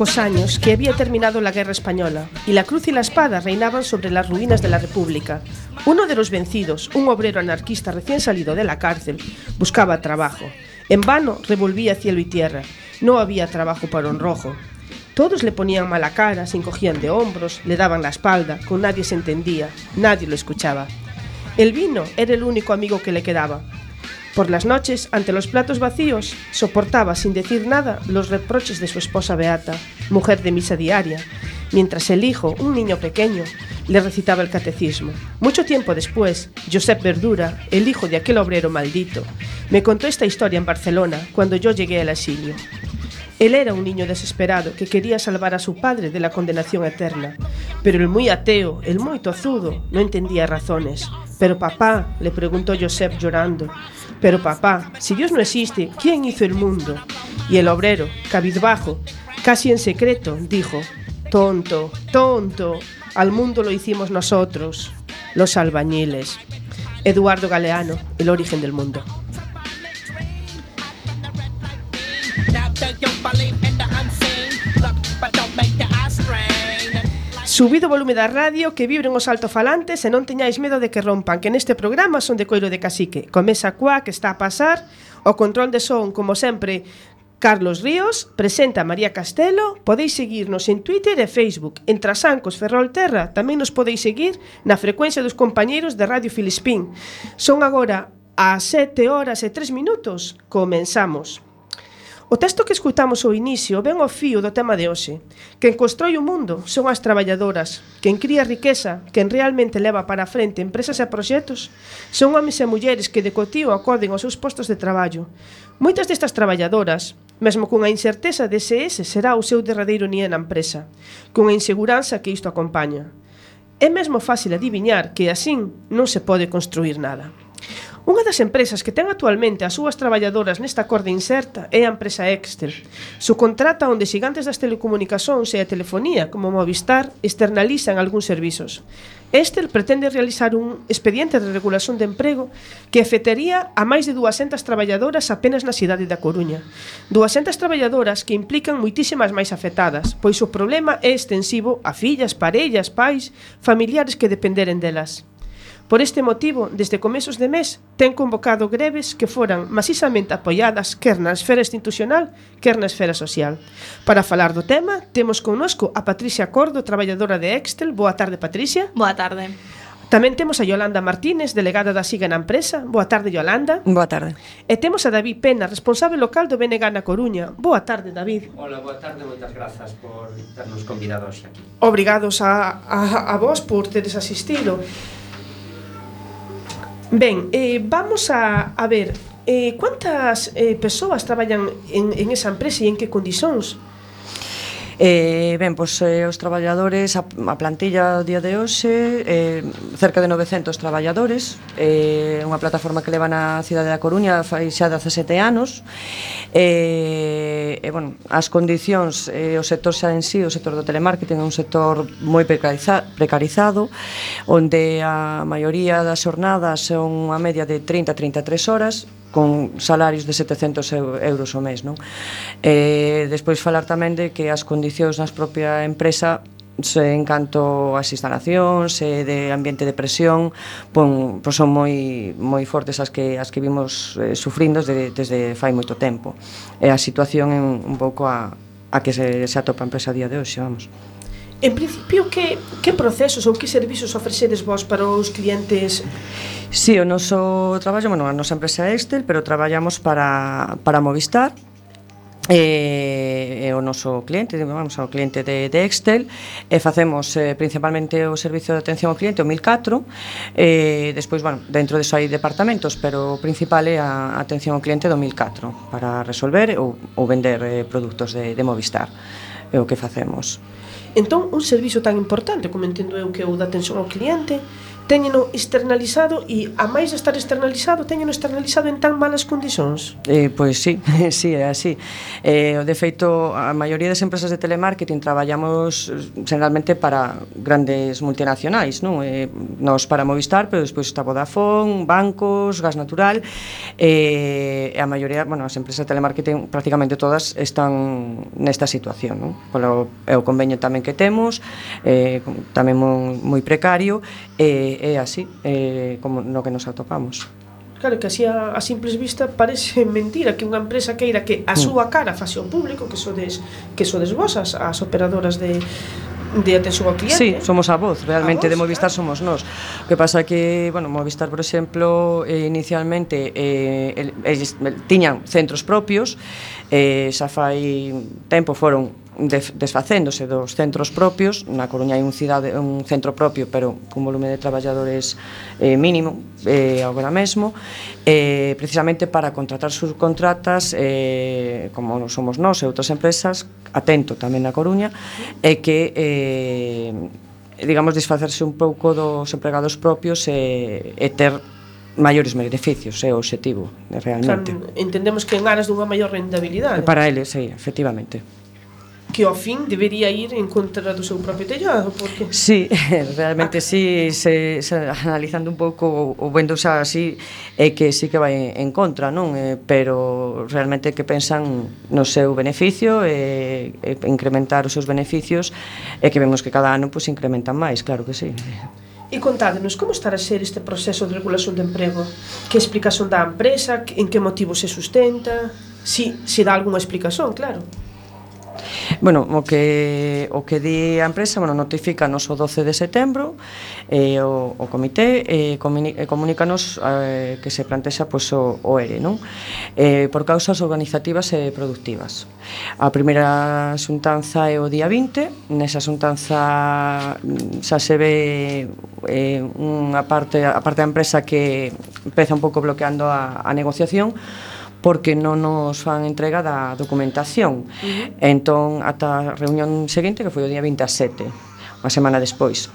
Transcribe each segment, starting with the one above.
pocos años que había terminado la guerra española y la cruz y la espada reinaban sobre las ruinas de la República. Uno de los vencidos, un obrero anarquista recién salido de la cárcel, buscaba trabajo. En vano revolvía cielo y tierra. No había trabajo para un rojo. Todos le ponían mala cara, se encogían de hombros, le daban la espalda, con nadie se entendía, nadie lo escuchaba. El vino era el único amigo que le quedaba. Por las noches, ante los platos vacíos, soportaba sin decir nada los reproches de su esposa Beata, mujer de misa diaria, mientras el hijo, un niño pequeño, le recitaba el catecismo. Mucho tiempo después, Josep Verdura, el hijo de aquel obrero maldito, me contó esta historia en Barcelona cuando yo llegué al exilio. Él era un niño desesperado que quería salvar a su padre de la condenación eterna. Pero el muy ateo, el muy tozudo, no entendía razones. Pero papá, le preguntó Josep llorando, pero papá, si Dios no existe, ¿quién hizo el mundo? Y el obrero, cabizbajo, casi en secreto, dijo, tonto, tonto, al mundo lo hicimos nosotros, los albañiles. Eduardo Galeano, El origen del mundo. Subid o volume da radio, que vibren os altofalantes e non teñáis medo de que rompan, que neste programa son de coiro de cacique. Comeza coa que está a pasar, o control de son, como sempre, Carlos Ríos, presenta María Castelo, podeis seguirnos en Twitter e Facebook. En Trasancos Ferrol Terra tamén nos podeis seguir na frecuencia dos compañeiros de Radio Filispín. Son agora as 7 horas e 3 minutos. Comenzamos. O texto que escutamos ao inicio ven ao fío do tema de hoxe. Quen constroi o mundo son as traballadoras, quen cría riqueza, quen realmente leva para a frente empresas e proxectos, son homens e mulleres que de cotío acorden aos seus postos de traballo. Moitas destas traballadoras, mesmo cunha incerteza de se ese será o seu derradeiro día na empresa, cunha inseguranza que isto acompaña. É mesmo fácil adiviñar que asín non se pode construir nada. Unha das empresas que ten actualmente as súas traballadoras nesta corda inserta é a empresa Exter. Subcontrata onde xigantes das telecomunicacións e a telefonía, como Movistar, externalizan algúns servizos. Exter pretende realizar un expediente de regulación de emprego que afetaría a máis de 200 traballadoras apenas na cidade da Coruña. 200 traballadoras que implican moitísimas máis afetadas, pois o problema é extensivo a fillas, parellas, pais, familiares que dependeren delas. Por este motivo, desde comezos de mes, ten convocado greves que foran masisamente apoiadas quer na esfera institucional, quer na esfera social. Para falar do tema, temos connosco a Patricia Cordo, traballadora de Excel. Boa tarde, Patricia. Boa tarde. Tamén temos a Yolanda Martínez, delegada da SIGA na empresa. Boa tarde, Yolanda. Boa tarde. E temos a David Pena, responsable local do BNG na Coruña. Boa tarde, David. Hola, boa tarde, moitas grazas por ternos convidados aquí. Obrigados a, a, a vos por teres asistido. Ben, eh, vamos a, a ver eh, Quantas eh, persoas traballan en, en esa empresa e en que condicións? Eh, ben, pois eh, os traballadores, a, a plantilla do día de hoxe, eh, cerca de 900 traballadores, eh, unha plataforma que leva na cidade da Coruña fai xa 17 anos, eh, e, eh, bueno, as condicións, eh, o sector xa en sí, o sector do telemarketing é un sector moi precariza, precarizado, onde a maioría das xornadas son unha media de 30-33 horas, con salarios de 700 euros ao mes non? E, despois falar tamén de que as condicións nas propia empresa se, en canto ás instalacións e de ambiente de presión pon, pon son moi, moi fortes as que, as que vimos eh, sufrindo desde, desde fai moito tempo e a situación é un, un pouco a, a que se, se atopa a empresa a día de hoxe vamos. En principio, que, que procesos ou que servizos ofrecedes vos para os clientes? Si, sí, o noso traballo, bueno, a nosa empresa é Excel, pero traballamos para, para Movistar, eh, o noso cliente, vamos ao cliente de, de Excel, e eh, facemos eh, principalmente o servicio de atención ao cliente, o 1004, eh, despois, bueno, dentro de hai departamentos, pero o principal é a atención ao cliente do 1004, para resolver ou, ou vender eh, produtos de, de Movistar, é o que facemos. Entón, un servizo tan importante, como entendo eu que é o da atención ao cliente, teñeno externalizado e a máis de estar externalizado teñeno externalizado en tan malas condicións eh, Pois sí, sí, é así eh, De feito, a maioría das empresas de telemarketing traballamos eh, generalmente para grandes multinacionais non? Eh, nos para Movistar, pero despois está Vodafone bancos, gas natural eh, e a maioría, bueno, as empresas de telemarketing prácticamente todas están nesta situación non? Polo, é o convenio tamén que temos eh, tamén moi precario e eh, é así, eh, como no que nos atopamos. Claro, que así a, a simples vista parece mentira que unha empresa queira que a mm. súa cara face ao público, que sodes, que sodes vos as, as operadoras de, de atención ao cliente. Sí, somos a voz, realmente a voz, de Movistar claro. somos nós. O que pasa que, bueno, Movistar, por exemplo, eh, inicialmente eh, el, el, el, tiñan centros propios, eh, xa fai tempo foron desfacéndose dos centros propios, na Coruña hai un cidade un centro propio, pero cun volume de traballadores eh, mínimo eh, agora mesmo, eh, precisamente para contratar subcontratas eh, como somos nós e outras empresas, atento tamén na Coruña, e que eh, digamos desfacerse un pouco dos empregados propios e, eh, e ter maiores beneficios, é eh, o obxectivo, realmente. Claro, entendemos que en aras dunha maior rentabilidade. Para eles, sí, efectivamente que ao fin debería ir en contra do seu propio tellado, porque Sí, realmente ah. sí, se, se analizando un pouco o vendo xa así é que sí que vai en contra, non? Eh, pero realmente que pensan no seu beneficio e e incrementar os seus beneficios e que vemos que cada ano pois pues, incrementan máis, claro que sí. E contádenos, como estará a ser este proceso de regulación de emprego? Que explicación da empresa? En que motivo se sustenta? Si, se dá algunha explicación, claro. Bueno, o que o que di a empresa, bueno, notifícanos o 12 de setembro eh, o, o comité eh, comuni, eh, comunícanos eh, que se plantexa pois, pues, o, o ERE, non? Eh, por causas organizativas e productivas. A primeira xuntanza é o día 20, nesa xuntanza mm, xa se ve eh, unha parte a parte da empresa que empeza un pouco bloqueando a, a negociación porque non nos fan entrega da documentación. Uh -huh. Entón, ata a reunión seguinte, que foi o día 27, unha semana despois.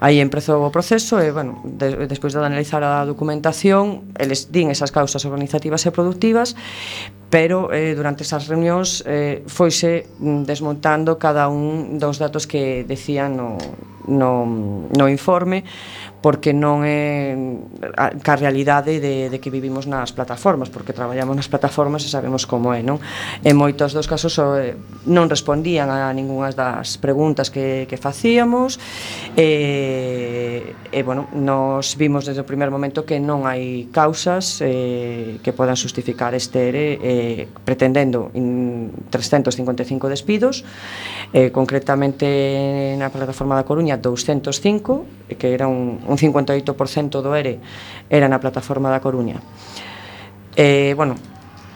Aí empezou o proceso e, bueno, de, despois de analizar a documentación, eles din esas causas organizativas e productivas, pero eh, durante esas reunións eh, foise mm, desmontando cada un dos datos que decían no, no, no informe, porque non é ca realidade de, de que vivimos nas plataformas, porque traballamos nas plataformas e sabemos como é, non? En moitos dos casos eh, non respondían a ningunhas das preguntas que, que facíamos e, e, bueno, nos vimos desde o primer momento que non hai causas eh, que podan justificar este ERE eh, pretendendo in 355 despidos eh, concretamente na plataforma da Coruña 205 que era un, un un 58% do ERE era na plataforma da Coruña. Eh, bueno,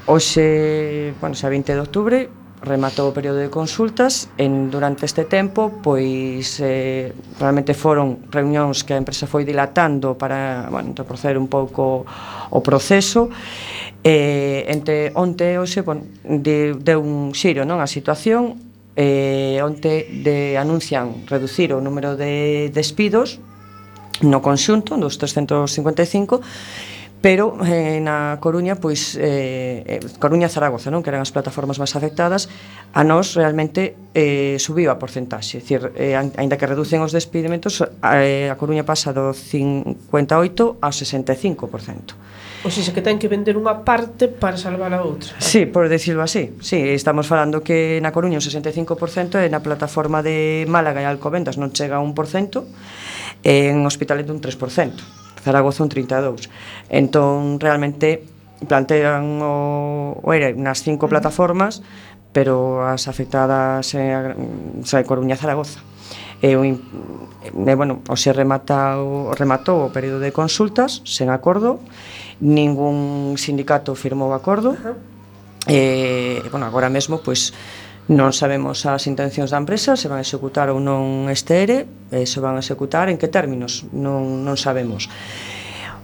hoxe, bueno, xa 20 de outubro, rematou o período de consultas. En durante este tempo pois eh, realmente foron reunións que a empresa foi dilatando para, bueno, reprocer un pouco o proceso. Eh, entre onte e hoxe bueno, de, deu un xiro non a situación. Eh, onte de anuncian reducir o número de despidos no conxunto dos 355 pero eh, na Coruña, pois eh, eh, Coruña e Zaragoza, non, que eran as plataformas máis afectadas, a nós realmente eh, subiu a porcentaxe, é dicir, eh, aínda que reducen os despedimentos, eh, a Coruña pasa do 58 ao 65%. O sea, que ten que vender unha parte para salvar a outra. Sí, por decirlo así. Sí, estamos falando que na Coruña un 65% e na plataforma de Málaga e Alcobendas non chega a 1%, en Hospitalet un 3%, Zaragoza un 32%. Entón, realmente, plantean o, o ERE nas cinco plataformas, pero as afectadas é a, Coruña Coruña Zaragoza. E, o, e, bueno, o se remata o, rematou o período de consultas sen acordo, ningún sindicato firmou acordo, uh -huh. e, bueno, agora mesmo, pois, pues, Non sabemos as intencións da empresa, se van a executar ou non este ERE, e se van a executar en que términos, non, non sabemos.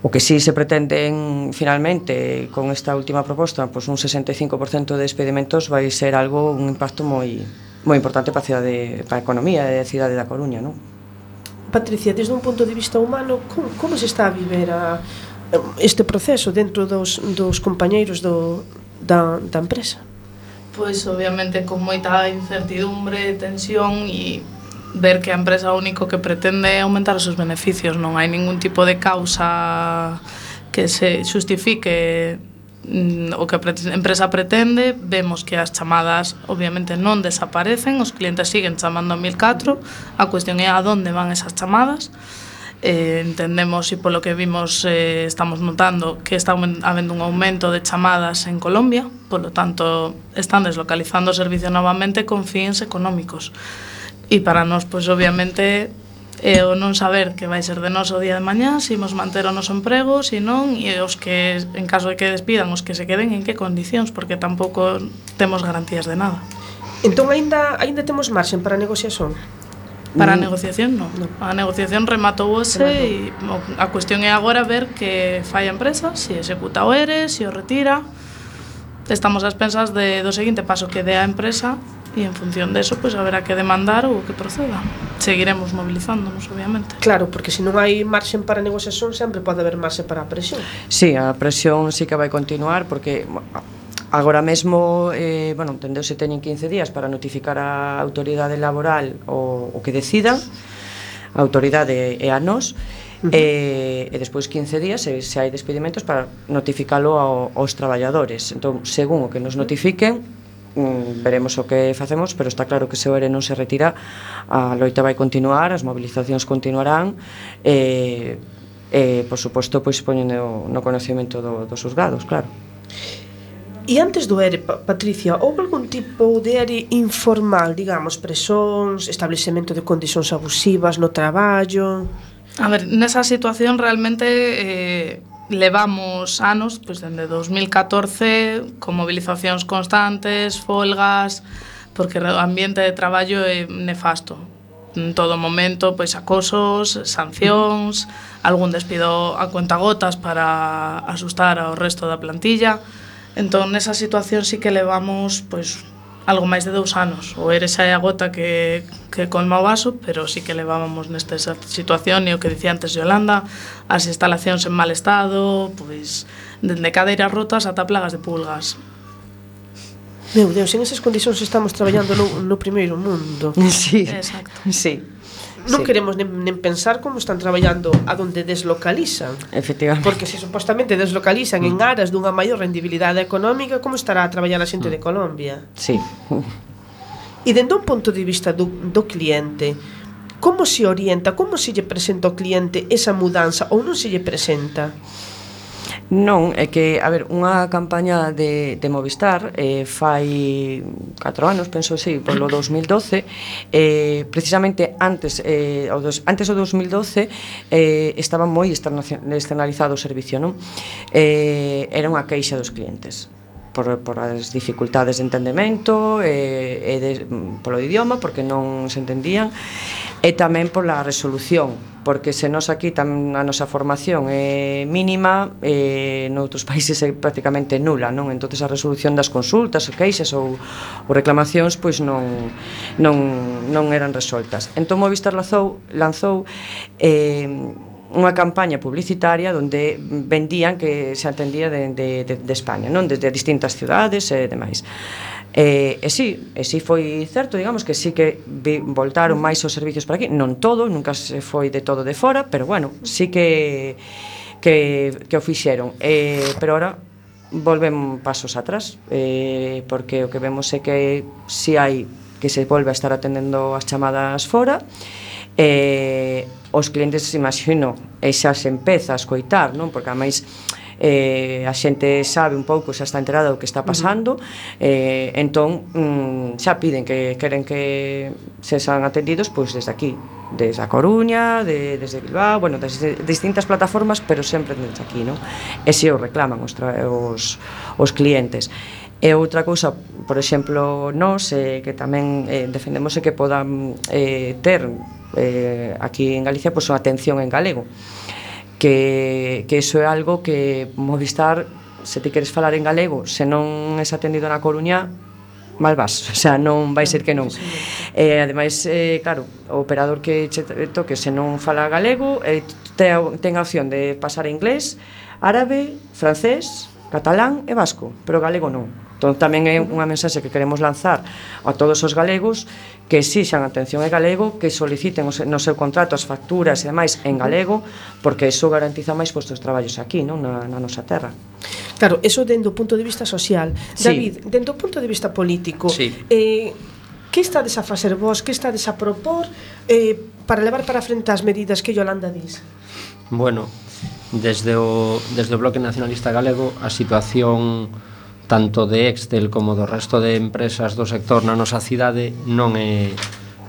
O que sí se pretenden finalmente con esta última proposta, pois un 65% de despedimentos vai ser algo un impacto moi moi importante para a cidade, para a economía da cidade da Coruña, non? Patricia, desde un punto de vista humano, como, como se está a viver a, este proceso dentro dos, dos compañeiros do, da, da empresa? pois obviamente con moita incertidumbre, tensión e ver que a empresa único que pretende é aumentar os seus beneficios, non hai ningún tipo de causa que se justifique mm, o que a empresa pretende, vemos que as chamadas obviamente non desaparecen, os clientes siguen chamando a 1004, a cuestión é a donde van esas chamadas, eh, entendemos e polo que vimos eh, estamos notando que está habendo un aumento de chamadas en Colombia, polo tanto están deslocalizando o servicio novamente con fins económicos. E para nós, pois, obviamente, é o non saber que vai ser de nós o día de mañá, se imos manter o noso emprego, se non, e os que, en caso de que despidan, os que se queden, en que condicións, porque tampouco temos garantías de nada. Entón, ainda, ainda temos marxen para negociación? Para a negociación, non. No. A negociación rematou hoxe e eh, a cuestión é agora ver que fai a empresa, se executa o ERE, se o retira. Estamos ás pensas de, do seguinte paso que dé a empresa e en función de eso, pues, haberá que demandar ou que proceda. Seguiremos movilizándonos, obviamente. Claro, porque se non hai marxen para negociación, sempre pode haber marxe para a presión. Sí, a presión sí que vai continuar, porque Agora mesmo, eh, bueno, entendeuse teñen 15 días para notificar a autoridade laboral o, o que decida, a autoridade e a nós, Uh eh, -huh. e, e despois 15 días se, se hai despedimentos para notificalo ao, aos traballadores entón, según o que nos notifiquen mm, veremos o que facemos pero está claro que se o ERE non se retira a loita vai continuar, as mobilizacións continuarán e, e por suposto pois, poñendo no, no conocimento do, dos juzgados, claro E antes do ERE, Patricia, houve algún tipo de ERE informal, digamos, presóns, establecemento de condicións abusivas no traballo? A ver, nesa situación realmente eh, levamos anos, pois dende 2014, con movilizacións constantes, folgas, porque o ambiente de traballo é nefasto. En todo momento, pois acosos, sancións, algún despido a cuentagotas para asustar ao resto da plantilla Entón, nesa situación sí que levamos pois, algo máis de dous anos. O Eres a gota que, que colma o vaso, pero sí que levábamos nesta situación, e o que dicía antes Yolanda, as instalacións en mal estado, pois, dende cadeiras rotas ata plagas de pulgas. Meu Deus, en esas condicións estamos traballando no, no primeiro mundo. Sí, Exacto. sí non sí. queremos nem, nem pensar como están traballando a donde deslocalizan. Efectivamente. Porque se supostamente deslocalizan mm. en aras dunha maior rendibilidade económica, como estará a traballar a xente mm. de Colombia? Sí. E dende un punto de vista do, do cliente, como se orienta, como se lle presenta ao cliente esa mudanza ou non se lle presenta? Non, é que, a ver, unha campaña de, de Movistar eh, fai 4 anos, penso así, polo 2012 eh, precisamente antes eh, o dos, antes do 2012 eh, estaba moi externalizado o servicio non? Eh, era unha queixa dos clientes por, por as dificultades de entendemento e, e de, polo idioma porque non se entendían e tamén pola resolución porque se nos aquí tam, a nosa formación é mínima e noutros países é prácticamente nula non? Entonces a resolución das consultas ou queixas ou, ou reclamacións pois non, non, non eran resoltas. Entón Movistar lanzou, lanzou eh, unha campaña publicitaria onde vendían que se atendía de, de, de, de España, non? Desde distintas cidades e demais. E, e sí, e sí foi certo, digamos que sí que vi, voltaron máis os servicios para aquí, non todo, nunca se foi de todo de fora, pero bueno, sí que que, que o fixeron. E, pero ahora volven pasos atrás, eh, porque o que vemos é que si hai que se volve a estar atendendo as chamadas fora, e eh, os clientes imagino e xa se empeza a escoitar, non? Porque a máis eh, a xente sabe un pouco, xa está enterada do que está pasando, uh -huh. eh, entón mm, xa piden que queren que se sean atendidos pois desde aquí, desde a Coruña, de, desde Bilbao, bueno, desde distintas plataformas, pero sempre desde aquí, non? E se o reclaman os, os, os clientes. E outra cousa, por exemplo, nós eh, que tamén eh, defendemos é que podan eh, ter eh, aquí en Galicia pois, a atención en galego que, que iso é algo que Movistar se ti queres falar en galego se non es atendido na Coruña mal vas, o sea, non vai ser que non. Eh, ademais, eh, claro o operador que che toque se non fala galego eh, ten a opción de pasar a inglés árabe, francés, catalán e vasco pero galego non. Entón tamén é unha mensaxe que queremos lanzar a todos os galegos que exixan atención en galego, que soliciten no seu contrato as facturas e demais en galego, porque iso garantiza máis postos de traballos aquí, non na, na nosa terra. Claro, eso dentro do punto de vista social. Sí. David, dentro do punto de vista político, sí. eh, que estades a facer vos, que estades a propor eh, para levar para frente as medidas que Yolanda dis? Bueno, desde o, desde o Bloque Nacionalista Galego a situación tanto de Excel como do resto de empresas do sector na nosa cidade non é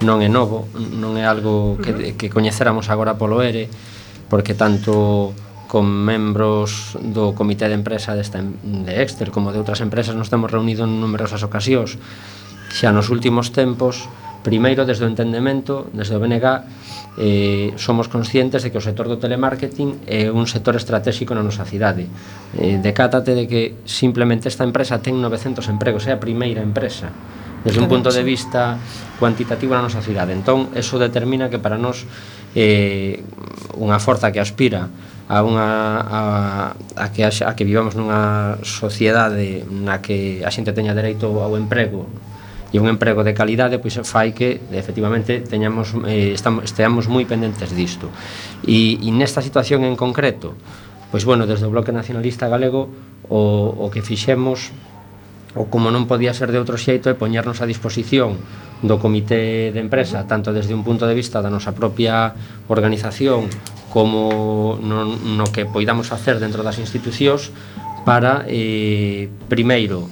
non é novo, non é algo que, que coñeceramos agora polo ERE, porque tanto con membros do comité de empresa desta, de Excel como de outras empresas nos temos reunido en numerosas ocasións. Xa nos últimos tempos, Primeiro, desde o entendemento, desde o BNG, eh, somos conscientes de que o sector do telemarketing é un sector estratégico na nosa cidade. Eh, decátate de que simplemente esta empresa ten 900 empregos, é a primeira empresa desde un punto de vista cuantitativo na nosa cidade. Entón, eso determina que para nós eh, unha forza que aspira a unha a, a que a, a que vivamos nunha sociedade na que a xente teña dereito ao emprego e un emprego de calidade pois fai que efectivamente teñamos eh, estamos esteamos moi pendentes disto. E, e nesta situación en concreto, pois bueno, desde o Bloque Nacionalista Galego o, o que fixemos o como non podía ser de outro xeito é poñernos a disposición do comité de empresa, tanto desde un punto de vista da nosa propia organización como no, no que poidamos facer dentro das institucións para, eh, primeiro,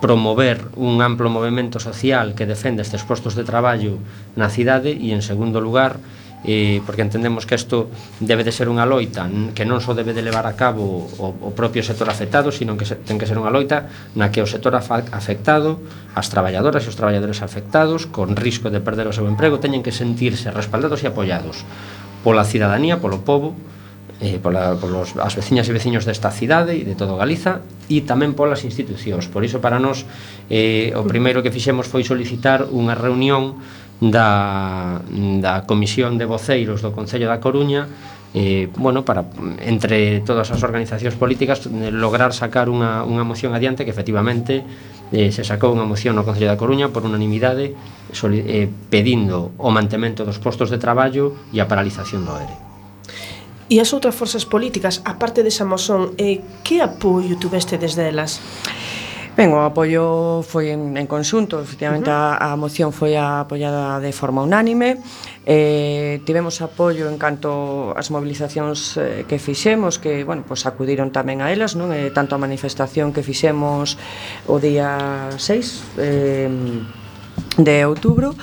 promover un amplo movimento social que defenda estes postos de traballo na cidade e en segundo lugar eh, porque entendemos que isto debe de ser unha loita que non só debe de levar a cabo o, o propio sector afectado sino que se, ten que ser unha loita na que o sector afectado as traballadoras e os traballadores afectados con risco de perder o seu emprego teñen que sentirse respaldados e apoiados pola cidadanía, polo povo eh, pola, polos, as veciñas e veciños desta cidade e de todo Galiza e tamén polas institucións. Por iso para nós eh, o primeiro que fixemos foi solicitar unha reunión da, da Comisión de Voceiros do Concello da Coruña eh, bueno, para entre todas as organizacións políticas lograr sacar unha, unha moción adiante que efectivamente eh, se sacou unha moción no Concello da Coruña por unanimidade soli, eh, pedindo o mantemento dos postos de traballo e a paralización do ERE. E as outras forzas políticas, aparte desa de Samosón, eh, que apoio tuveste desde elas? Ben, o apoio foi en, en conxunto, efectivamente uh -huh. a, a moción foi a, apoiada de forma unánime, eh, tivemos apoio en canto as movilizacións eh, que fixemos, que, bueno, pois acudiron tamén a elas, non? Eh, tanto a manifestación que fixemos o día 6, eh, de outubro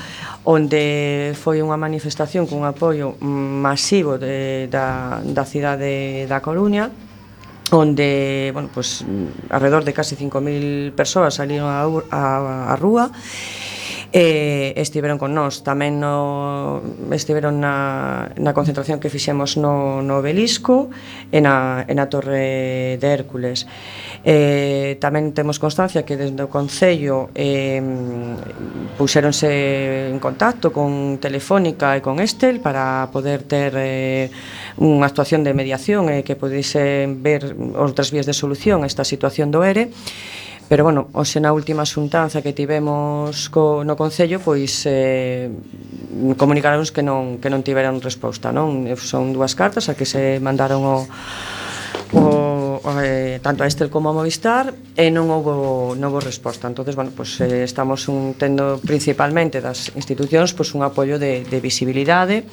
onde foi unha manifestación cun apoio masivo de, da, da cidade da Coruña onde, bueno, pues, alrededor de casi 5.000 persoas salieron a, a, a rúa e estiveron con nós. Tamén no, estiveron na, na concentración que fixemos no, no obelisco e na, e na torre de Hércules. Eh, tamén temos constancia que desde o Concello eh, puxéronse en contacto con Telefónica e con Estel para poder ter eh, unha actuación de mediación e eh, que pudese ver outras vías de solución a esta situación do ERE Pero bueno, hoxe na última xuntanza que tivemos co, no Concello Pois eh, comunicaróns que non, que non tiveron resposta non? Son dúas cartas a que se mandaron o, o eh, tanto a Estel como a Movistar e non houve non houve resposta. Entonces bueno, pues, eh, estamos un, tendo principalmente das institucións pues, un apoio de, de visibilidade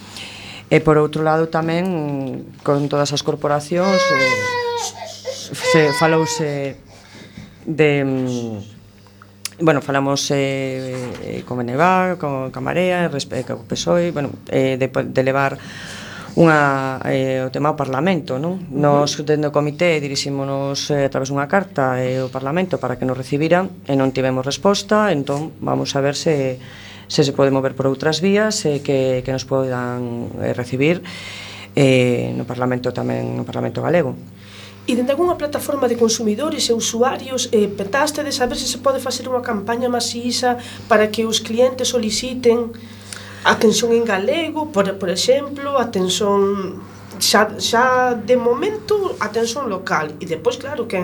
e por outro lado tamén con todas as corporacións eh, se falouse de mm, bueno, falamos eh, eh, con Benevar, con Camarea, con PSOE, bueno, eh, de, de levar unha, eh, o tema ao Parlamento. Non? Nos, dentro do comité, dirixímonos eh, a través dunha carta eh, ao Parlamento para que nos recibiran e non tivemos resposta, entón vamos a ver se, se se pode mover por outras vías eh, que, que nos podan eh, recibir eh, no Parlamento tamén no Parlamento Galego. E dende algunha plataforma de consumidores e usuarios eh, petaste de saber se se pode facer unha campaña masiza para que os clientes soliciten atención en galego, por, por exemplo, a tensión xa, xa de momento atención local e depois claro que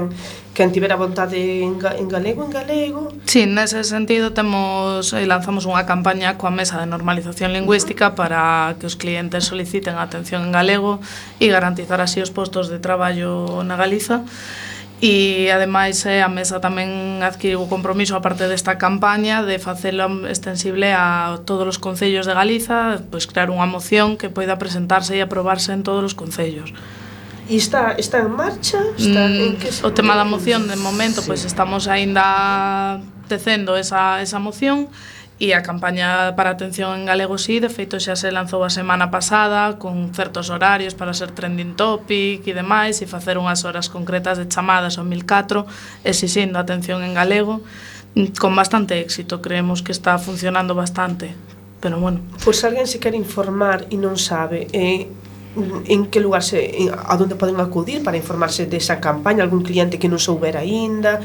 quen tivera vontade en, en galego en galego. Si, sí, nese sentido temos eh, lanzamos unha campaña coa mesa de normalización lingüística para que os clientes soliciten atención en galego e garantizar así os postos de traballo na Galiza. E ademais eh, a mesa tamén adquiriu o compromiso a parte desta campaña de facelo extensible a todos os concellos de Galiza, pois crear unha moción que poida presentarse e aprobarse en todos os concellos. E está, está en marcha? Está mm, en que. O tema da moción, de momento, sí. pois estamos aínda tecendo esa, esa moción E a campaña para atención en galego sí, de feito xa se lanzou a semana pasada con certos horarios para ser trending topic e demais e facer unhas horas concretas de chamadas ao 1004 exixindo atención en galego mm, con bastante éxito, creemos que está funcionando bastante. Pero bueno, pois pues, alguén se quer informar e non sabe, eh, en que lugar se, eh, a donde poden acudir para informarse desa campaña, algún cliente que non soubera aínda,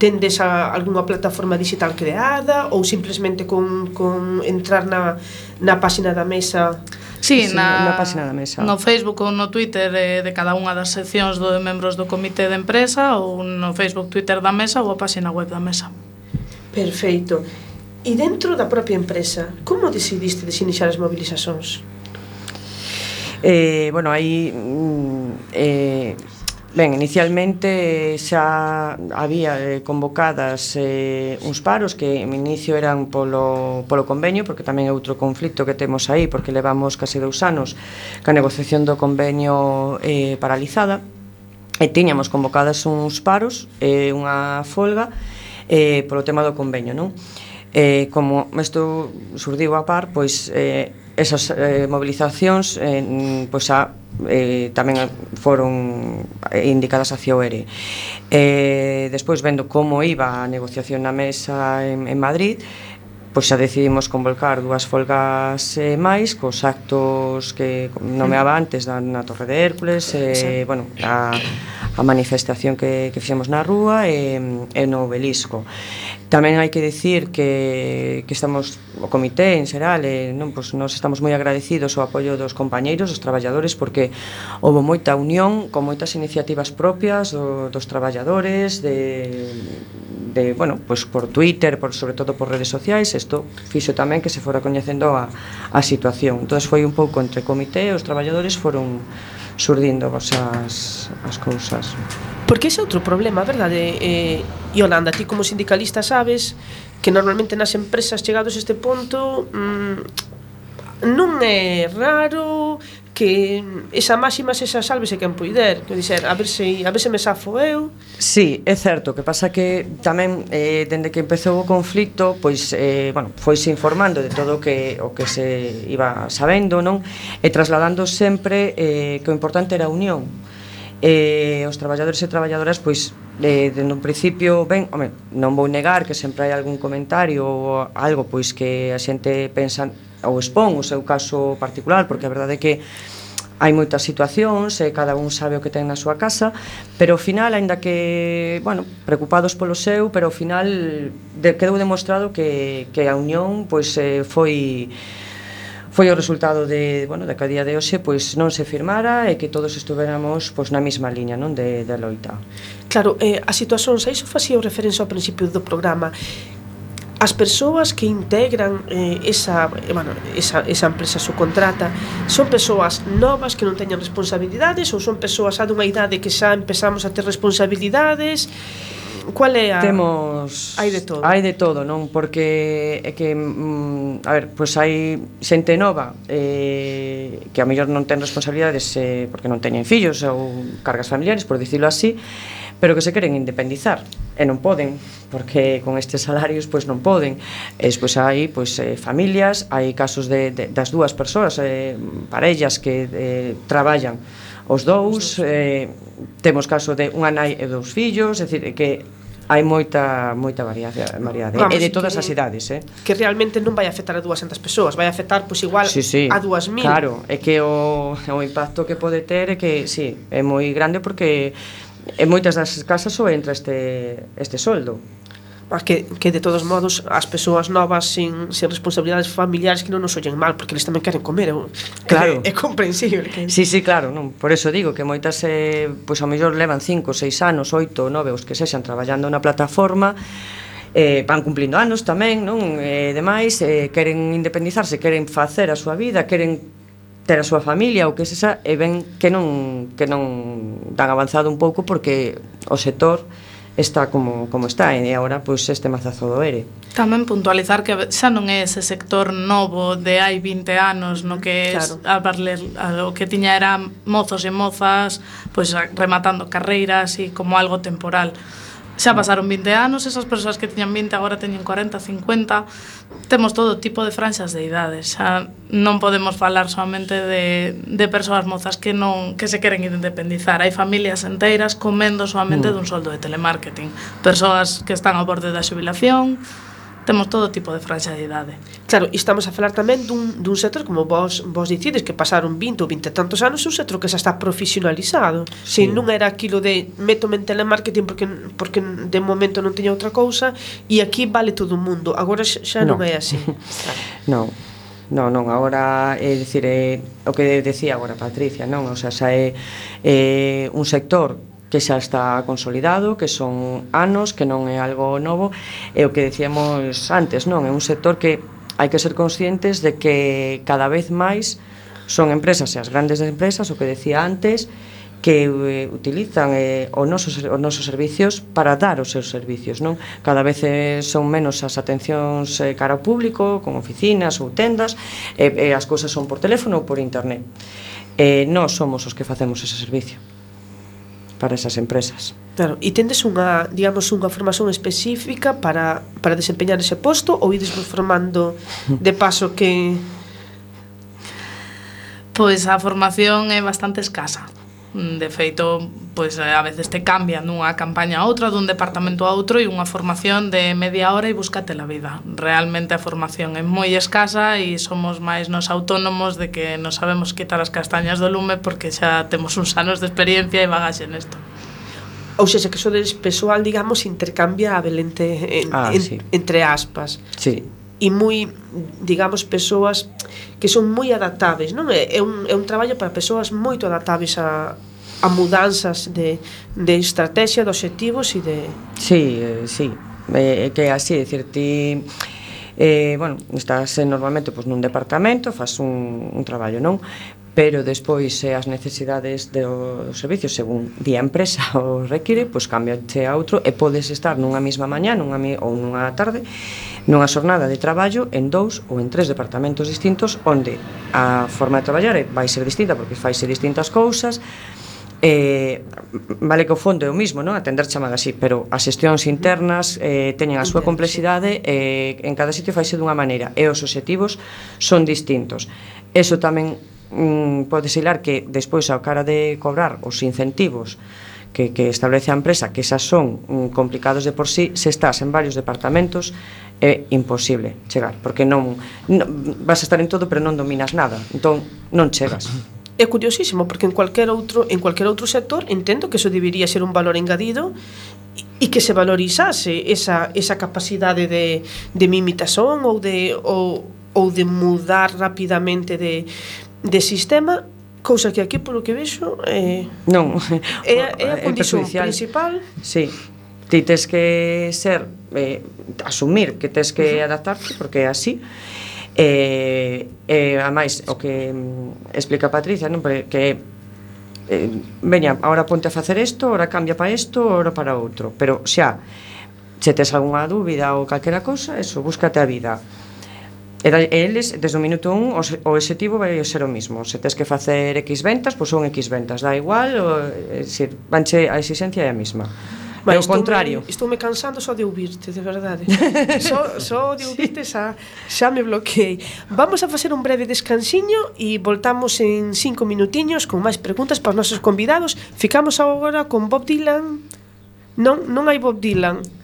tendes a algunha plataforma digital creada ou simplemente con, con entrar na, na páxina da mesa Sí, na, na páxina da mesa. No Facebook ou no Twitter de, de cada unha das seccións do de membros do comité de empresa ou no Facebook, Twitter da mesa ou a páxina web da mesa. Perfeito. E dentro da propia empresa, como decidiste desiniciar as mobilizacións? Eh, bueno, aí mm, eh, Ben, inicialmente xa había eh, convocadas eh, uns paros que en inicio eran polo, polo convenio porque tamén é outro conflito que temos aí porque levamos case dous anos ca negociación do convenio eh, paralizada e tiñamos convocadas uns paros e eh, unha folga eh, polo tema do convenio non? Eh, como isto surdiu a par pois eh, esas eh, movilizacións eh, pois a, eh, tamén foron eh, indicadas hacia o ERE. Eh, despois, vendo como iba a negociación na mesa en, en Madrid, pois xa decidimos convocar dúas folgas eh, máis cos actos que nomeaba antes da, na Torre de Hércules e, eh, sí. bueno, a, a manifestación que, que fixemos na rúa e, e no obelisco Tamén hai que decir que, que estamos o comité en xeral, eh, non, pois nos estamos moi agradecidos ao apoio dos compañeiros, dos traballadores porque houve moita unión con moitas iniciativas propias do, dos traballadores de de, bueno, pois por Twitter, por sobre todo por redes sociais, isto fixo tamén que se fora coñecendo a a situación. Entón foi un pouco entre comité, os traballadores foron surdindo vos as, as cousas. Porque ese é outro problema, verdade? Eh, Yolanda, ti como sindicalista sabes que normalmente nas empresas chegados a este ponto mm, non é raro que esa máxima se xa sálvese quen puider, que dixer, a ver se a ver se me safo eu. Sí, é certo, que pasa que tamén eh dende que empezou o conflito, pois eh bueno, foise informando de todo o que o que se iba sabendo, non? E trasladando sempre eh que o importante era a unión. Eh os traballadores e traballadoras pois eh, dende un principio, ben, home, non vou negar que sempre hai algún comentario ou algo pois que a xente pensa ou expón o seu caso particular, porque a verdade é que hai moitas situacións e cada un sabe o que ten na súa casa, pero ao final, aínda que, bueno, preocupados polo seu, pero ao final de, quedou demostrado que, que a unión pois eh, foi foi o resultado de, bueno, da que a día de hoxe pois non se firmara e que todos estuveramos pois na mesma liña, non, de, de loita. Claro, eh, a situación, a iso facía referencia ao principio do programa, as persoas que integran eh, esa, eh, bueno, esa, esa empresa subcontrata son persoas novas que non teñan responsabilidades ou son persoas a dunha idade que xa empezamos a ter responsabilidades Cual é a Temos hai de todo. Hai de todo, non? Porque é que mm, a ver, pois hai xente nova eh que a mellor non ten responsabilidades eh, porque non teñen fillos ou cargas familiares, por dicilo así, pero que se queren independizar e non poden, porque con estes salarios pois non poden. E despois hai pois eh, familias, hai casos de, de das dúas persoas, eh, parellas que eh, traballan os dous, eh, temos caso de unha nai e dous fillos, é dicir que hai moita moita variedade, variedade Vamos, e de todas que, as idades, eh. Que realmente non vai afectar a 200 persoas, vai afectar pois igual sí, sí, a 2000. Claro, é que o o impacto que pode ter é que si, sí, é moi grande porque en moitas das casas só entra este, este soldo que, que de todos modos as persoas novas sin, sin responsabilidades familiares que non nos ollen mal, porque eles tamén queren comer, é, claro. é, é comprensible. Que... Sí, sí, claro, non, por eso digo que moitas eh, pois ao mellor levan 5, 6 anos, 8, 9, os que sexan traballando na plataforma, eh, van cumplindo anos tamén, non? E eh, demais, eh, queren independizarse, queren facer a súa vida, queren ter a súa familia ou que sexa e ven que non que non dan avanzado un pouco porque o sector está como, como está e agora pois este mazazo do ere. Tamén puntualizar que xa non é ese sector novo de hai 20 anos no que claro. Es, a parler, a, o que tiña era mozos e mozas pois rematando carreiras e como algo temporal Xa pasaron 20 anos, esas persoas que tiñan 20 agora teñen 40, 50. Temos todo tipo de franxas de idades. Xa non podemos falar solamente de, de persoas mozas que non que se queren independizar. Hai familias enteiras comendo solamente mm. dun soldo de telemarketing. Persoas que están ao borde da xubilación, temos todo tipo de franxa de idade. Claro, e estamos a falar tamén dun, dun sector, como vos, vos dicides, que pasaron 20 ou 20 tantos anos, un sector que xa está profesionalizado. Sí. Se non era aquilo de métome en telemarketing porque, porque de momento non teña outra cousa, e aquí vale todo o mundo. Agora xa non, non é así. non. Non, non, agora, é dicir, é, o que decía agora Patricia, non, o sea, xa é, é un sector que xa está consolidado, que son anos, que non é algo novo, e o que decíamos antes, non? É un sector que hai que ser conscientes de que cada vez máis son empresas, e as grandes empresas, o que decía antes, que eh, utilizan eh, os nosos os nosos servicios para dar os seus servicios, non? Cada vez eh, son menos as atencións eh, cara ao público, con oficinas ou tendas, e eh, eh, as cousas son por teléfono ou por internet. Eh, non somos os que facemos ese servicio para esas empresas. Claro, e tendes unha, digamos, unha formación específica para, para desempeñar ese posto ou ides vos formando de paso que... Pois a formación é bastante escasa. Mm, de feito, pois eh, a veces te cambian dunha campaña a outra, dun departamento a outro e unha formación de media hora e búscate la vida. Realmente a formación é moi escasa e somos máis nos autónomos de que non sabemos quitar as castañas do lume porque xa temos uns anos de experiencia e bagaxe nesto. Ou seja, que sodes persoal, digamos, intercambia a en, ah, en, sí. entre aspas. Sí e moi, digamos, persoas que son moi adaptáveis, non? É, é, un, é un traballo para persoas moito adaptáveis a, a mudanzas de, de estrategia, de obxectivos e de... Sí, eh, sí, eh, que é así, decir, ti... Eh, bueno, estás eh, normalmente pois, nun departamento, faz un, un traballo, non? pero despois eh, as necesidades do servicio según día a empresa o require, pois cambiache a outro e podes estar nunha mesma mañá nunha, ou nunha tarde nunha xornada de traballo en dous ou en tres departamentos distintos onde a forma de traballar vai ser distinta porque faise distintas cousas eh, vale que o fondo é o mismo, non? atender chamada así, pero as xestións internas eh, teñen a súa complexidade e eh, en cada sitio faise dunha maneira e os obxectivos son distintos. Eso tamén mm, pode seilar que despois ao cara de cobrar os incentivos que, que establece a empresa, que esas son mm, complicados de por sí, se estás en varios departamentos é imposible chegar, porque non, non vas a estar en todo pero non dominas nada, entón non chegas. É curiosísimo porque en cualquier outro en cualquier outro sector entendo que eso debería ser un valor engadido e que se valorizase esa, esa capacidade de, de mimitación ou de ou, ou de mudar rapidamente de, de sistema cousa que aquí polo que vexo eh, non é, é a condición principal sí. ti tes que ser eh, asumir que tes que adaptarte porque é así. Eh, e, eh, eh, a máis o que mm, explica Patricia non? Porque, que eh, veña, ahora ponte a facer isto ahora cambia para isto, ahora para outro. Pero xa, se tes algunha dúbida ou calquera cosa, eso, búscate a vida. E eles, desde o minuto 1 o objetivo vai ser o mismo. Se tes que facer X ventas, pois son X ventas dá igual, o, é, se, vanche, a exigencia é a mesma. Vai, é o contrario. Estou me cansando só de ouvirte, de verdade. só, só de ouvirte xa, xa me bloqueei. Vamos a facer un breve descansiño e voltamos en cinco minutiños con máis preguntas para os nosos convidados. Ficamos agora con Bob Dylan. Non, non hai Bob Dylan.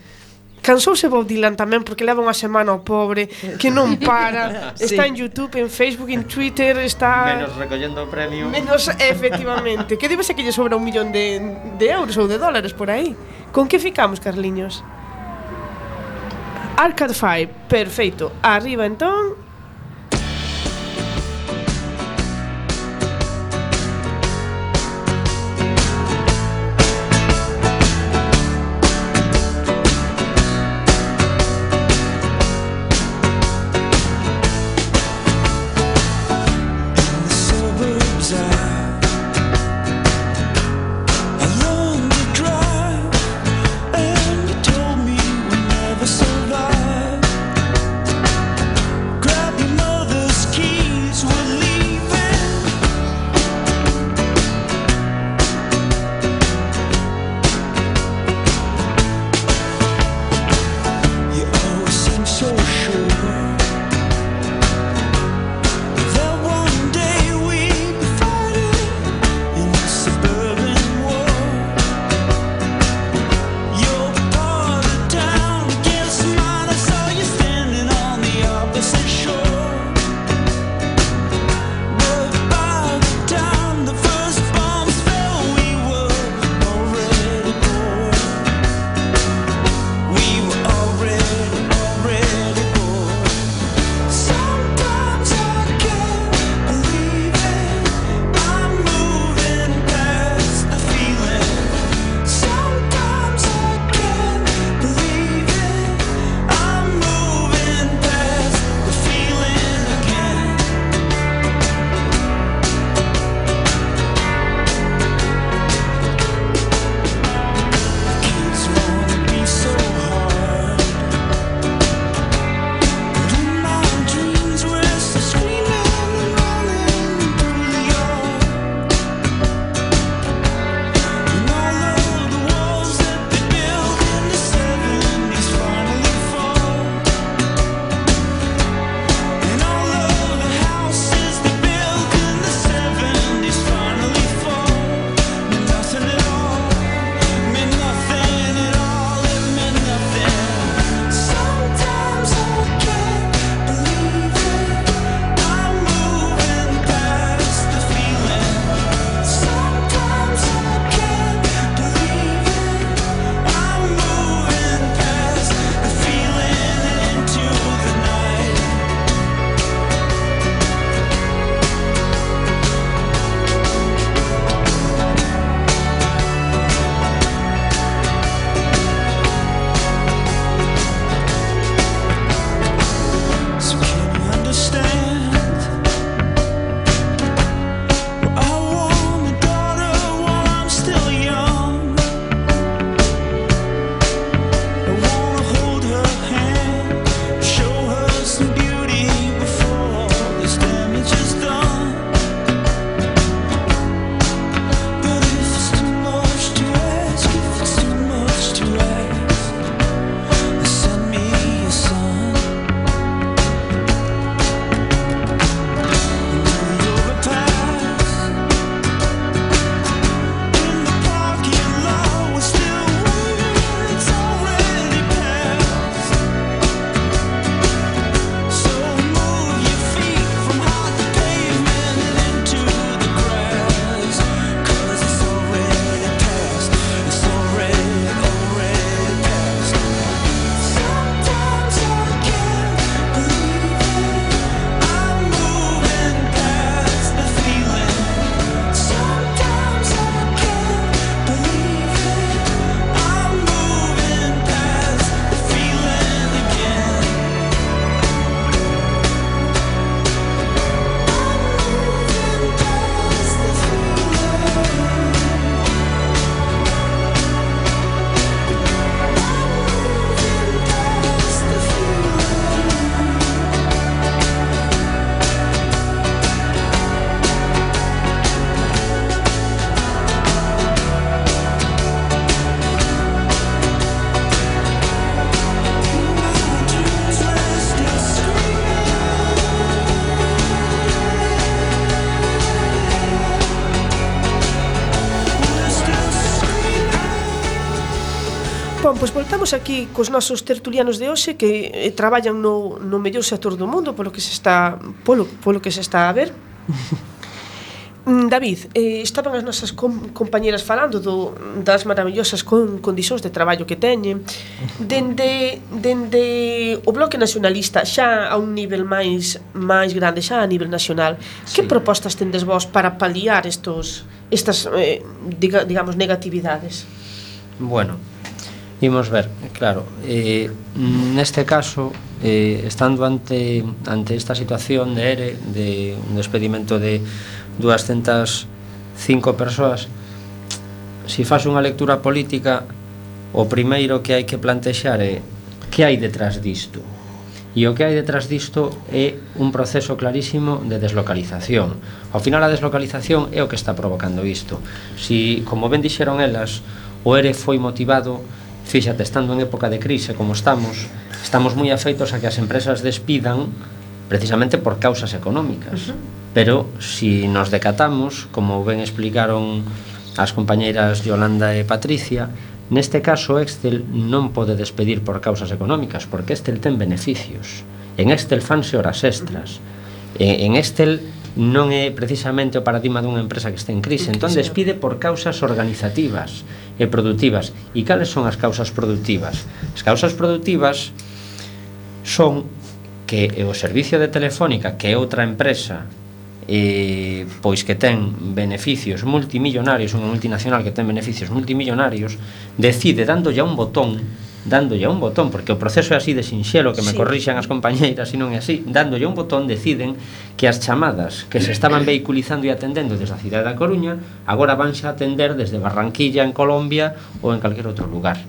Cansouse Bob Dylan tamén porque leva unha semana ao pobre que non para, sí. está en YouTube, en Facebook, en Twitter, está menos recollendo o premio. Menos efectivamente. que debe ser que lle sobra un millón de, de euros ou de dólares por aí. Con que ficamos, Carliños? Arcade 5, perfeito. Arriba entón Estamos aquí cos nosos tertulianos de hoxe que eh, traballan no, no mellor sector do mundo polo que se está polo, polo que se está a ver. Mm, David, eh, estaban as nosas com compañeras falando do, das maravillosas con condicións de traballo que teñen dende, dende o bloque nacionalista xa a un nivel máis máis grande, xa a nivel nacional sí. que propostas tendes vos para paliar estos, estas, eh, diga, digamos, negatividades? Bueno, Imos ver, claro, eh, neste caso, eh, estando ante, ante esta situación de ERE, de un despedimento de 205 persoas, se si faz unha lectura política, o primeiro que hai que plantexar é que hai detrás disto? E o que hai detrás disto é un proceso clarísimo de deslocalización. Ao final a deslocalización é o que está provocando isto. Si, como ben dixeron elas, o ERE foi motivado fíxate, estando en época de crise como estamos, estamos moi afeitos a que as empresas despidan precisamente por causas económicas. Uh -huh. Pero si nos decatamos, como ben explicaron as compañeiras Yolanda e Patricia, neste caso Excel non pode despedir por causas económicas, porque Excel ten beneficios. En Excel fanse horas extras. En Excel non é precisamente o paradigma dunha empresa que está en crise. Entón despide por causas organizativas e productivas. E cales son as causas productivas? As causas productivas son que o servicio de Telefónica, que é outra empresa eh, pois que ten beneficios multimillonarios, unha multinacional que ten beneficios multimillonarios, decide dándolle un botón dándolle un botón, porque o proceso é así de sinxelo que me sí. corrixan as compañeiras e non é así, dándolle un botón deciden que as chamadas que se estaban vehiculizando e atendendo desde a cidade da Coruña agora van xa atender desde Barranquilla en Colombia ou en calquer outro lugar.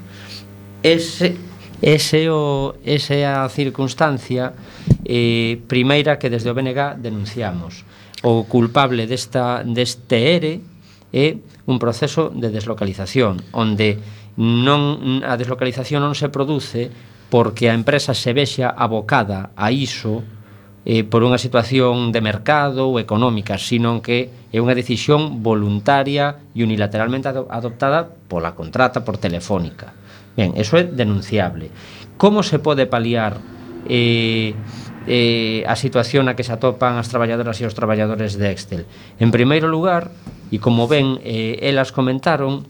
Ese Ese o, ese é a circunstancia eh, primeira que desde o BNG denunciamos. O culpable desta, deste ERE é un proceso de deslocalización onde non a deslocalización non se produce porque a empresa se vexa abocada a iso eh, por unha situación de mercado ou económica, sino que é unha decisión voluntaria e unilateralmente adoptada pola contrata por telefónica. Ben, eso é denunciable. Como se pode paliar eh, eh, a situación na que se atopan as traballadoras e os traballadores de Excel? En primeiro lugar, e como ben eh, elas comentaron,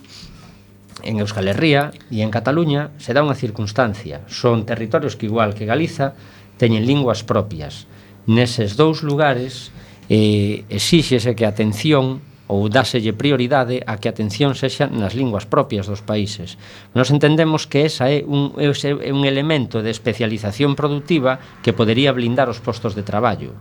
en Euskal Herria e en Cataluña se dá unha circunstancia. Son territorios que, igual que Galiza, teñen linguas propias. Neses dous lugares eh, exíxese que a atención ou dáselle prioridade a que a atención sexa nas linguas propias dos países. Nos entendemos que esa é un, ese é un elemento de especialización productiva que podería blindar os postos de traballo.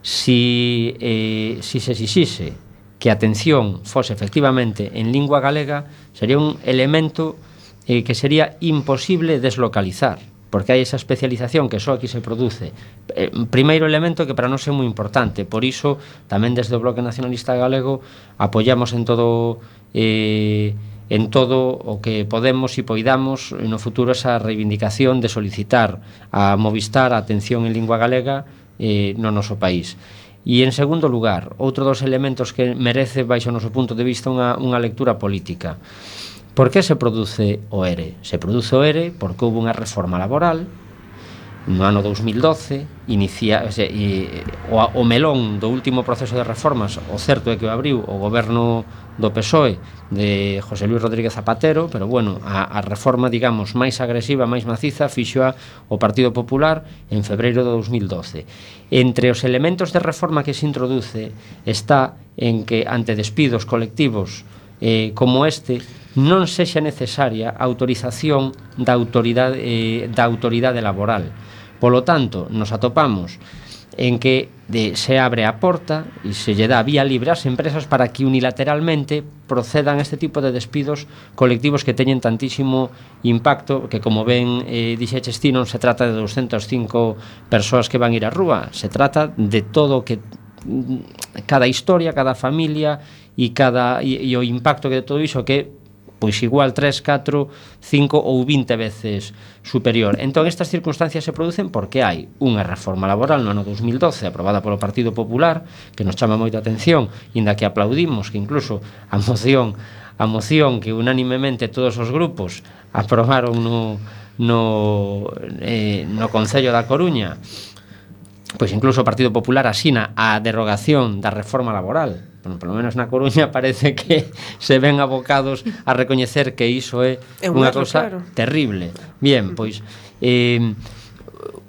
Si, eh, si se exixise que a atención fose efectivamente en lingua galega sería un elemento eh, que sería imposible deslocalizar porque hai esa especialización que só aquí se produce. Eh, primeiro elemento que para nós é moi importante, por iso tamén desde o Bloque Nacionalista Galego apoiamos en todo eh, en todo o que podemos e poidamos no futuro esa reivindicación de solicitar a Movistar a atención en lingua galega eh, no noso país. E en segundo lugar, outro dos elementos que merece baixo o noso punto de vista unha, unha lectura política. Por que se produce o ERE? Se produce o ERE porque houve unha reforma laboral no ano 2012 inicia, o, sea, e, o, o melón do último proceso de reformas o certo é que o abriu o goberno do PSOE de José Luis Rodríguez Zapatero pero bueno, a, a reforma digamos máis agresiva, máis maciza fixo a, o Partido Popular en febreiro de 2012 entre os elementos de reforma que se introduce está en que ante despidos colectivos eh, como este non sexa necesaria a autorización da autoridade, eh, da autoridade laboral. Polo tanto, nos atopamos en que de, se abre a porta e se lle dá vía libre ás empresas para que unilateralmente procedan este tipo de despidos colectivos que teñen tantísimo impacto que como ben eh, dixe Chestí non se trata de 205 persoas que van ir á rúa. Se trata de todo que cada historia, cada familia e cada e, e o impacto que de todo iso que pois igual 3, 4, 5 ou 20 veces superior. Entón estas circunstancias se producen porque hai unha reforma laboral no ano 2012 aprobada polo Partido Popular que nos chama moita atención, inda que aplaudimos que incluso a moción a moción que unánimemente todos os grupos aprobaron no no eh, no Concello da Coruña pois incluso o Partido Popular asina a derogación da reforma laboral. Bueno, polo menos na Coruña parece que se ven abocados a recoñecer que iso é, é unha cousa claro. terrible. Bien, pois eh,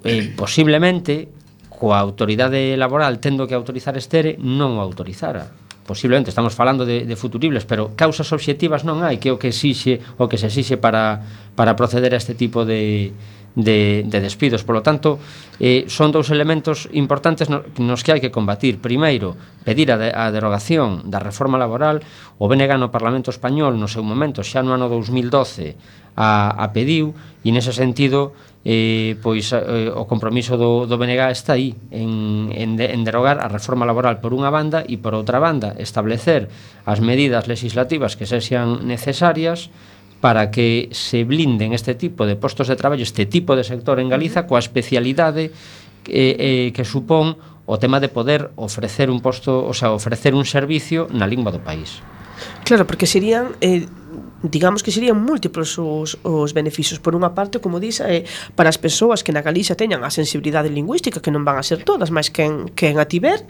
eh, posiblemente coa autoridade laboral tendo que autorizar estere non o autorizara. Posiblemente estamos falando de, de futuribles pero causas obxectivas non hai que o que exixe o que se exixe para, para proceder a este tipo de, de, de despidos. Por lo tanto, eh, son dous elementos importantes no, nos que hai que combatir. Primeiro, pedir a, de, a derogación da reforma laboral. O BNG no Parlamento Español, no seu momento, xa no ano 2012, a, a pediu, e nese sentido, eh, pois eh, o compromiso do, do BNG está aí, en, en, de, en derogar a reforma laboral por unha banda e por outra banda, establecer as medidas legislativas que se sean necesarias para que se blinden este tipo de postos de traballo, este tipo de sector en Galiza coa especialidade eh, eh, que supón o tema de poder ofrecer un posto, o sea, ofrecer un servicio na lingua do país. Claro, porque serían eh, digamos que serían múltiplos os, os beneficios. Por unha parte, como dís, eh, para as persoas que na Galicia teñan a sensibilidade lingüística, que non van a ser todas, mas que en, que en a tiver,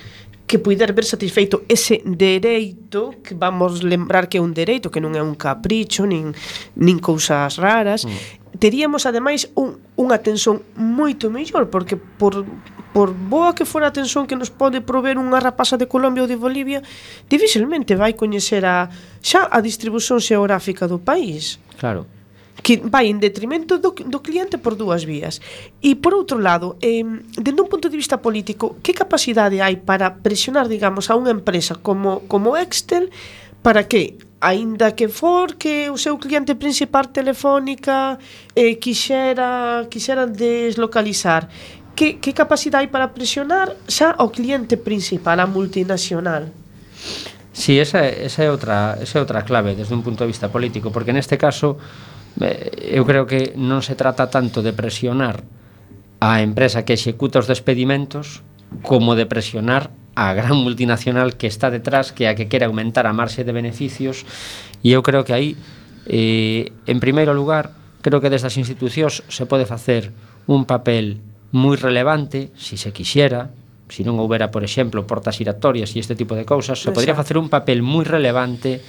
que puider ver satisfeito ese dereito que vamos lembrar que é un dereito que non é un capricho nin, nin cousas raras mm. teríamos ademais un, unha tensión moito mellor porque por por boa que fora a atención que nos pode prover unha rapaza de Colombia ou de Bolivia, dificilmente vai coñecer a xa a distribución xeográfica do país. Claro. Que vai en detrimento do, do cliente por dúas vías. E por outro lado, eh, dende un punto de vista político, que capacidade hai para presionar, digamos, a unha empresa como, como Excel para que aínda que for que o seu cliente principal telefónica eh, quixera quixera deslocalizar que, que capacidade hai para presionar xa o cliente principal, a multinacional? Sí, esa, esa, é outra, esa é outra clave desde un punto de vista político, porque neste caso eh, eu creo que non se trata tanto de presionar a empresa que executa os despedimentos como de presionar a gran multinacional que está detrás, que a que quere aumentar a marxe de beneficios e eu creo que aí eh, en primeiro lugar creo que destas institucións se pode facer un papel moi relevante, se se quixera, se non houbera, por exemplo, portas giratorias e este tipo de cousas, se podría facer un papel moi relevante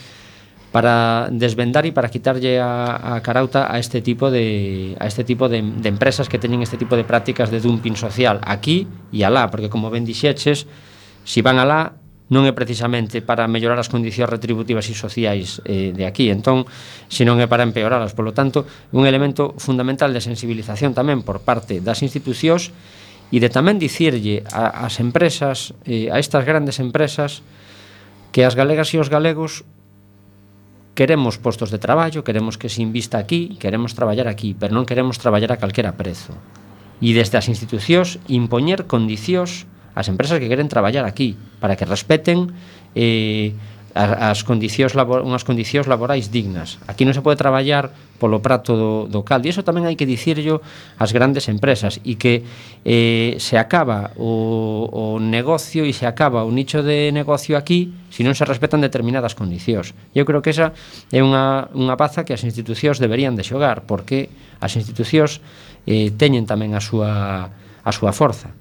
para desvendar e para quitarlle a, a carauta a este tipo de a este tipo de, de empresas que teñen este tipo de prácticas de dumping social aquí e alá, porque como ben dixeches, si van alá non é precisamente para mellorar as condicións retributivas e sociais eh, de aquí, entón, senón é para empeoralas. Polo tanto, un elemento fundamental de sensibilización tamén por parte das institucións e de tamén dicirlle a, as empresas, eh, a estas grandes empresas, que as galegas e os galegos queremos postos de traballo, queremos que se invista aquí, queremos traballar aquí, pero non queremos traballar a calquera prezo. E desde as institucións impoñer condicións as empresas que queren traballar aquí para que respeten eh, as condicións labor, unhas condicións laborais dignas. Aquí non se pode traballar polo prato do, do caldo. E iso tamén hai que dicirllo ás grandes empresas e que eh, se acaba o, o negocio e se acaba o nicho de negocio aquí se non se respetan determinadas condicións. Eu creo que esa é unha, unha baza que as institucións deberían de xogar porque as institucións eh, teñen tamén a súa, a súa forza.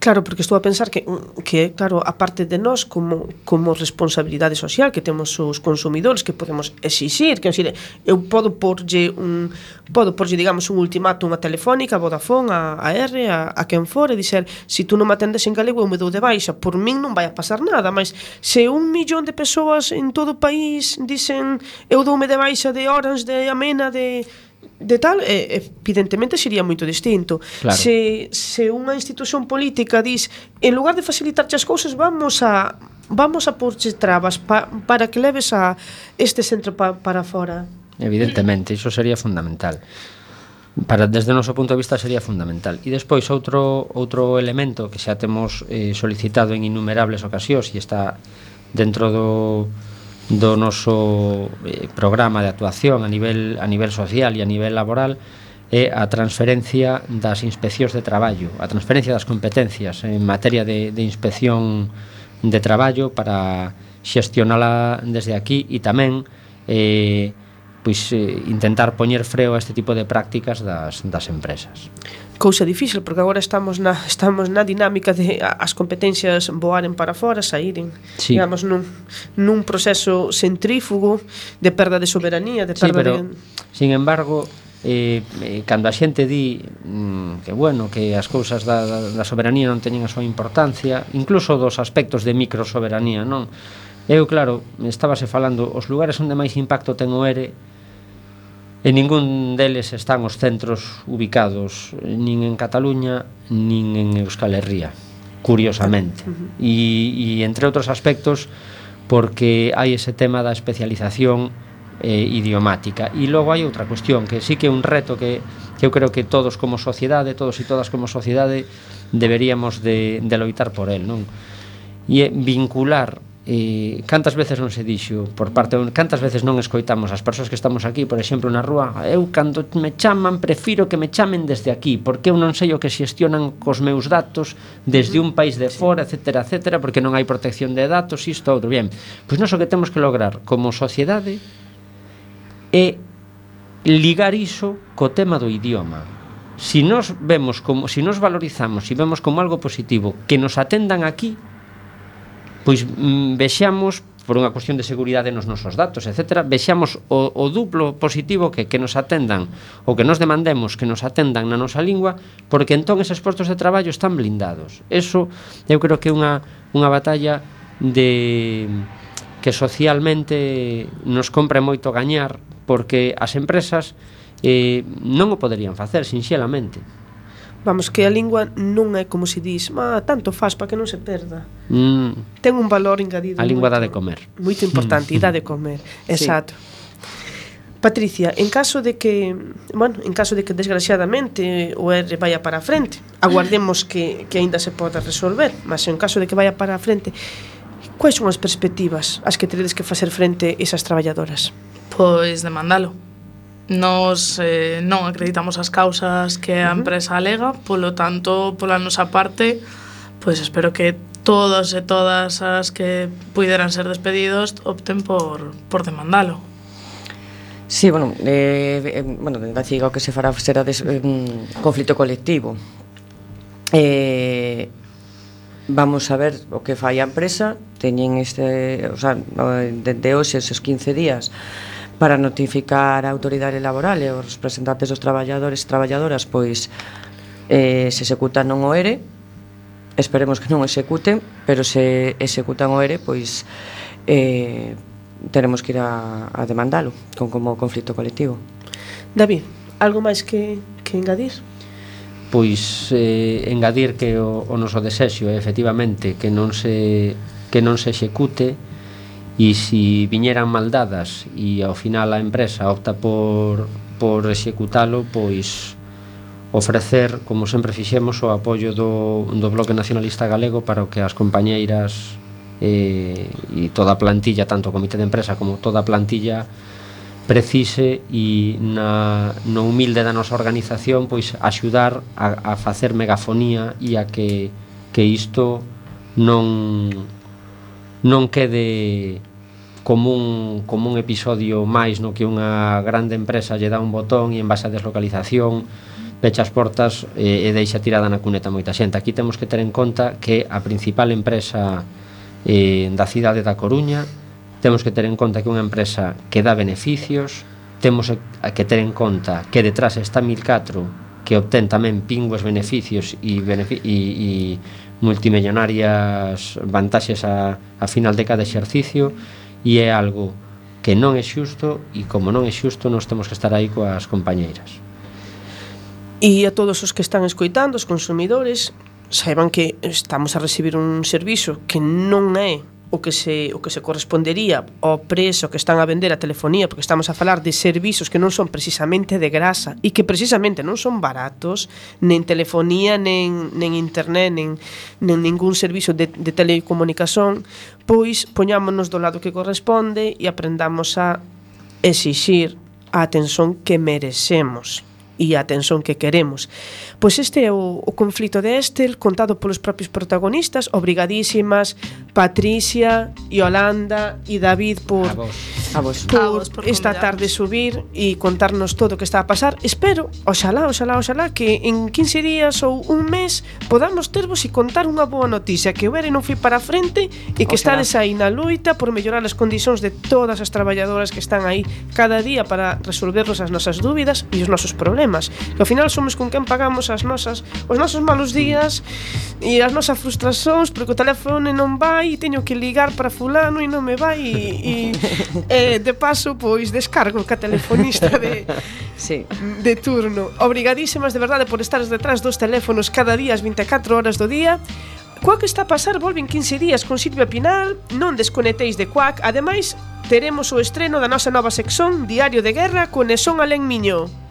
Claro, porque estou a pensar que, que claro, a parte de nós como, como responsabilidade social que temos os consumidores que podemos exixir, que decir, eu podo porlle un podo porlle, digamos, un ultimato a telefónica, a Vodafone, a, a R, a, a quen for, e dizer, se si tú non me atendes en galego, eu me dou de baixa, por min non vai a pasar nada, mas se un millón de persoas en todo o país dicen, eu doume de baixa de Orange, de Amena, de de tal eh, evidentemente sería moito distinto. Claro. Se se unha institución política dis en lugar de facilitarche as cousas vamos a vamos a porche trabas pa, para que leves a este centro pa, para fora. Evidentemente, iso sería fundamental. Para desde o noso punto de vista sería fundamental. E despois outro outro elemento que xa temos eh, solicitado en innumerables ocasións e está dentro do do noso eh, programa de actuación a nivel a nivel social e a nivel laboral é a transferencia das inspeccións de traballo, a transferencia das competencias en materia de, de inspección de traballo para xestionala desde aquí e tamén eh, pois eh, intentar poñer freo a este tipo de prácticas das, das empresas. Cousa difícil, porque agora estamos na, estamos na dinámica de as competencias voaren para fora, saíren, Sí. Digamos, nun, nun proceso centrífugo de perda de soberanía, de perda sí, pero, de... Sin embargo, eh, eh, cando a xente di mm, que bueno, que as cousas da, da, da soberanía non teñen a súa importancia, incluso dos aspectos de microsoberanía, non? Eu, claro, estábase falando os lugares onde máis impacto ten o ERE e ningún deles están os centros ubicados nin en Cataluña nin en Euskal Herria, curiosamente. E, e entre outros aspectos porque hai ese tema da especialización eh, idiomática. E logo hai outra cuestión que sí que é un reto que, que eu creo que todos como sociedade, todos e todas como sociedade deberíamos de, de loitar por el, non? E eh, vincular eh, cantas veces non se dixo por parte de, cantas veces non escoitamos as persoas que estamos aquí, por exemplo, na rúa eu cando me chaman, prefiro que me chamen desde aquí, porque eu non sei o que xestionan cos meus datos desde un país de fora, etcétera, etcétera porque non hai protección de datos, isto, outro. Bien pois non o que temos que lograr como sociedade é ligar iso co tema do idioma. Si nos vemos como si nos valorizamos, si vemos como algo positivo que nos atendan aquí, pois mm, vexamos por unha cuestión de seguridade nos nosos datos, etc. Vexamos o, o duplo positivo que que nos atendan ou que nos demandemos que nos atendan na nosa lingua, porque entón eses postos de traballo están blindados. Eso eu creo que é unha unha batalla de que socialmente nos compre moito gañar porque as empresas eh, non o poderían facer sinxelamente. Vamos, que a lingua non é como se dis, ma tanto faz para que non se perda. Mm. Ten un valor engadido. A lingua moito, dá de comer. Moito importante, e dá de comer. Exacto. Sí. Patricia, en caso de que, bueno, en caso de que desgraciadamente o R vaya para a frente, aguardemos que, que aínda se poda resolver, mas en caso de que vaya para a frente, quais son as perspectivas as que teredes que facer frente esas traballadoras? Pois demandalo. Nos eh, non acreditamos as causas que a empresa alega, polo tanto, pola nosa parte, pois espero que todos e todas as que puideran ser despedidos opten por, por demandalo. Sí, bueno, eh, eh bueno, dende o que se fará será des, un conflito colectivo. Eh, vamos a ver o que fai a empresa, teñen este, o sea, dende hoxe esos 15 días para notificar a autoridade laboral e os representantes dos traballadores e traballadoras pois eh, se executan non o ERE esperemos que non executen pero se executan o ERE pois eh, teremos que ir a, a demandalo con como conflito colectivo David, algo máis que, que engadir? Pois eh, engadir que o, o noso desexo é efectivamente que non se que non se execute e se si viñeran maldadas e ao final a empresa opta por, por executalo, pois ofrecer, como sempre fixemos, o apoio do, do Bloque Nacionalista Galego para que as compañeiras eh, e toda a plantilla, tanto o Comité de Empresa como toda a plantilla, precise e na, no humilde da nosa organización pois axudar a, a facer megafonía e a que, que isto non non quede como un, como un episodio máis no que unha grande empresa lle dá un botón e en base a deslocalización pecha as portas e, e deixa tirada na cuneta moita xente. Aquí temos que ter en conta que a principal empresa eh, da cidade da Coruña temos que ter en conta que é unha empresa que dá beneficios, temos que ter en conta que detrás está 1004 que obtén tamén pingües beneficios e, benefi e, e multimillonarias vantaxes a, a final de cada exercicio e é algo que non é xusto e como non é xusto nos temos que estar aí coas compañeiras. E a todos os que están escoitando, os consumidores, saiban que estamos a recibir un servizo que non é o que se o que se correspondería ao preso que están a vender a telefonía, porque estamos a falar de servizos que non son precisamente de grasa e que precisamente non son baratos, nen telefonía, nen, nen internet, nen, nen ningún servizo de, de telecomunicación, pois poñámonos do lado que corresponde e aprendamos a exixir a atención que merecemos e a tensión que queremos. Pois este é o, o conflito de Estel contado polos propios protagonistas, obrigadísimas Patricia, Yolanda e David por a vos. A vos. Por, a vos, por esta tarde subir e contarnos todo o que está a pasar. Espero, oxalá, oxalá, oxalá que en 15 días ou un mes podamos tervos e contar unha boa noticia que o ERE non foi para a frente e que oxalá. estades aí na luita por mellorar as condicións de todas as traballadoras que están aí cada día para resolvernos as nosas dúbidas e os nosos problemas problemas. Que ao final somos con quen pagamos as nosas, os nosos malos días e as nosas frustracións porque o teléfono non vai e teño que ligar para fulano e non me vai e, e, e de paso pois descargo ca telefonista de sí. de turno. Obrigadísimas de verdade por estar detrás dos teléfonos cada día as 24 horas do día. Coac está a pasar volven 15 días con Silvia Pinal, non desconectéis de Coac. Ademais, teremos o estreno da nosa nova sección Diario de Guerra con Esón Alén Miño.